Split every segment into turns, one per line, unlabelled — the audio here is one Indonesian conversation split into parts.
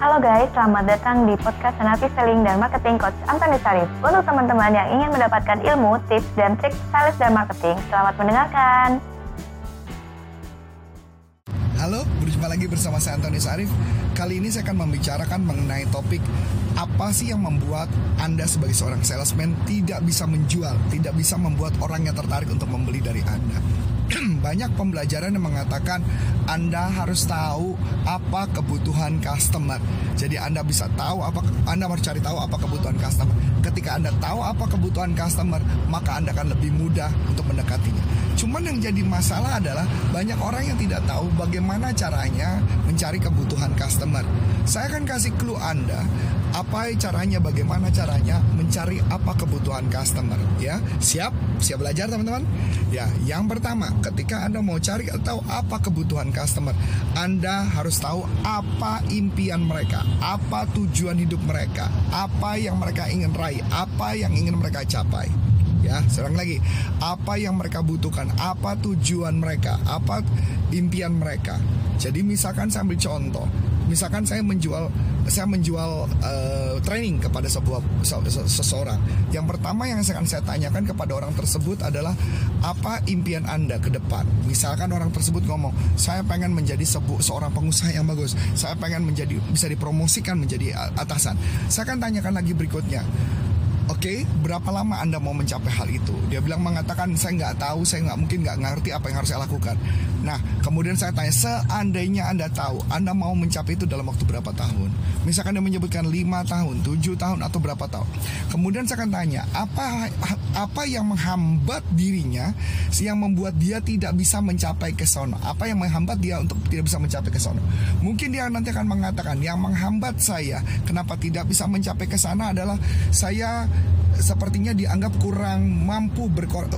Halo guys, selamat datang di podcast Senapi Selling dan Marketing Coach Antoni Sarif. Untuk teman-teman yang ingin mendapatkan ilmu, tips, dan trik sales dan marketing, selamat mendengarkan.
Halo, berjumpa lagi bersama saya Antoni Sarif. Kali ini saya akan membicarakan mengenai topik apa sih yang membuat Anda sebagai seorang salesman tidak bisa menjual, tidak bisa membuat orang yang tertarik untuk membeli dari Anda. banyak pembelajaran yang mengatakan Anda harus tahu apa kebutuhan customer. Jadi Anda bisa tahu apa Anda harus cari tahu apa kebutuhan customer. Ketika Anda tahu apa kebutuhan customer, maka Anda akan lebih mudah untuk mendekatinya. Cuman yang jadi masalah adalah banyak orang yang tidak tahu bagaimana caranya mencari kebutuhan customer. Saya akan kasih clue Anda apa caranya, bagaimana caranya mencari apa kebutuhan customer. Ya, siap? Siap belajar teman-teman? Ya, yang pertama, ketika Anda mau cari atau apa kebutuhan customer, Anda harus tahu apa impian mereka, apa tujuan hidup mereka, apa yang mereka ingin raih, apa yang ingin mereka capai ya serang lagi apa yang mereka butuhkan apa tujuan mereka apa impian mereka jadi misalkan saya ambil contoh misalkan saya menjual saya menjual uh, training kepada sebuah seseorang. Yang pertama yang akan saya tanyakan kepada orang tersebut adalah apa impian Anda ke depan. Misalkan orang tersebut ngomong, "Saya pengen menjadi sebu seorang pengusaha yang bagus. Saya pengen menjadi bisa dipromosikan menjadi atasan." Saya akan tanyakan lagi berikutnya Oke, okay, berapa lama Anda mau mencapai hal itu? Dia bilang mengatakan saya nggak tahu, saya nggak mungkin nggak ngerti apa yang harus saya lakukan. Nah, kemudian saya tanya, seandainya Anda tahu, Anda mau mencapai itu dalam waktu berapa tahun? Misalkan dia menyebutkan lima tahun, tujuh tahun atau berapa tahun. Kemudian saya akan tanya, apa apa yang menghambat dirinya, yang membuat dia tidak bisa mencapai ke sana? Apa yang menghambat dia untuk tidak bisa mencapai ke sana? Mungkin dia nanti akan mengatakan, yang menghambat saya kenapa tidak bisa mencapai ke sana adalah saya sepertinya dianggap kurang mampu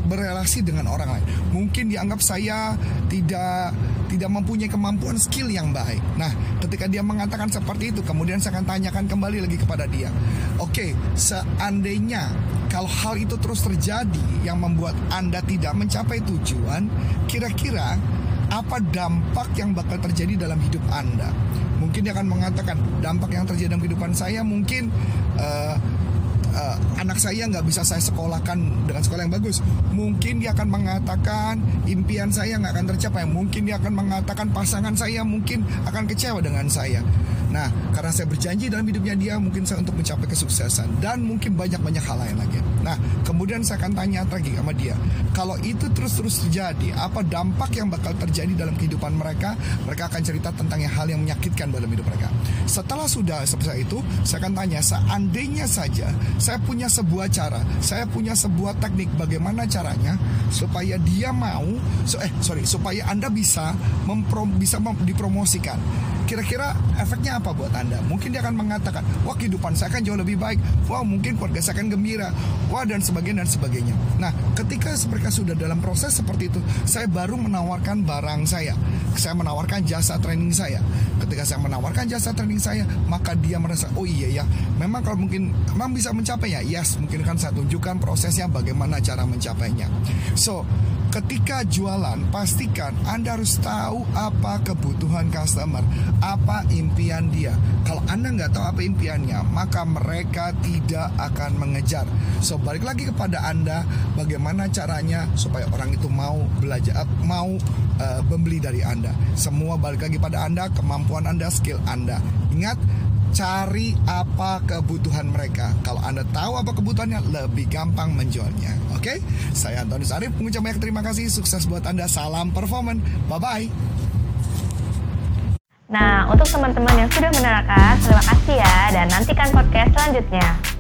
berrelasi dengan orang lain. Mungkin dianggap saya tidak tidak mempunyai kemampuan skill yang baik. Nah, ketika dia mengatakan seperti itu, kemudian saya akan tanyakan kembali lagi kepada dia. Oke, seandainya kalau hal itu terus terjadi yang membuat Anda tidak mencapai tujuan, kira-kira apa dampak yang bakal terjadi dalam hidup Anda? Mungkin dia akan mengatakan dampak yang terjadi dalam kehidupan saya mungkin uh, uh, anak saya nggak bisa saya sekolahkan dengan sekolah yang bagus mungkin dia akan mengatakan impian saya nggak akan tercapai mungkin dia akan mengatakan pasangan saya mungkin akan kecewa dengan saya Nah, karena saya berjanji dalam hidupnya dia, mungkin saya untuk mencapai kesuksesan dan mungkin banyak-banyak hal lain lagi. Nah, kemudian saya akan tanya lagi sama dia, kalau itu terus-terus terjadi, apa dampak yang bakal terjadi dalam kehidupan mereka? Mereka akan cerita tentang hal yang menyakitkan dalam hidup mereka. Setelah sudah seperti itu, saya akan tanya, seandainya saja saya punya sebuah cara, saya punya sebuah teknik bagaimana caranya supaya dia mau, so, eh sorry, supaya anda bisa memprom, bisa mem, dipromosikan kira-kira efeknya apa buat Anda? Mungkin dia akan mengatakan, wah kehidupan saya kan jauh lebih baik, wah mungkin keluarga saya akan gembira, wah dan sebagainya dan sebagainya. Nah, ketika mereka sudah dalam proses seperti itu, saya baru menawarkan barang saya. Saya menawarkan jasa training saya. Ketika saya menawarkan jasa training saya, maka dia merasa, oh iya ya, memang kalau mungkin memang bisa mencapai ya, yes, mungkin kan saya tunjukkan prosesnya bagaimana cara mencapainya. So, ketika jualan pastikan Anda harus tahu apa kebutuhan customer, apa impian dia. Kalau Anda nggak tahu apa impiannya, maka mereka tidak akan mengejar. So balik lagi kepada Anda, bagaimana caranya supaya orang itu mau belajar, mau uh, membeli dari Anda. Semua balik lagi pada Anda, kemampuan Anda, skill Anda. Ingat, cari apa kebutuhan mereka. Kalau Anda tahu apa kebutuhannya, lebih gampang menjualnya. Oke? Okay? Saya Antoni Sarif, mengucap banyak terima kasih. Sukses buat Anda. Salam performan. Bye-bye.
Nah, untuk teman-teman yang sudah menerangkan, terima kasih ya. Dan nantikan podcast selanjutnya.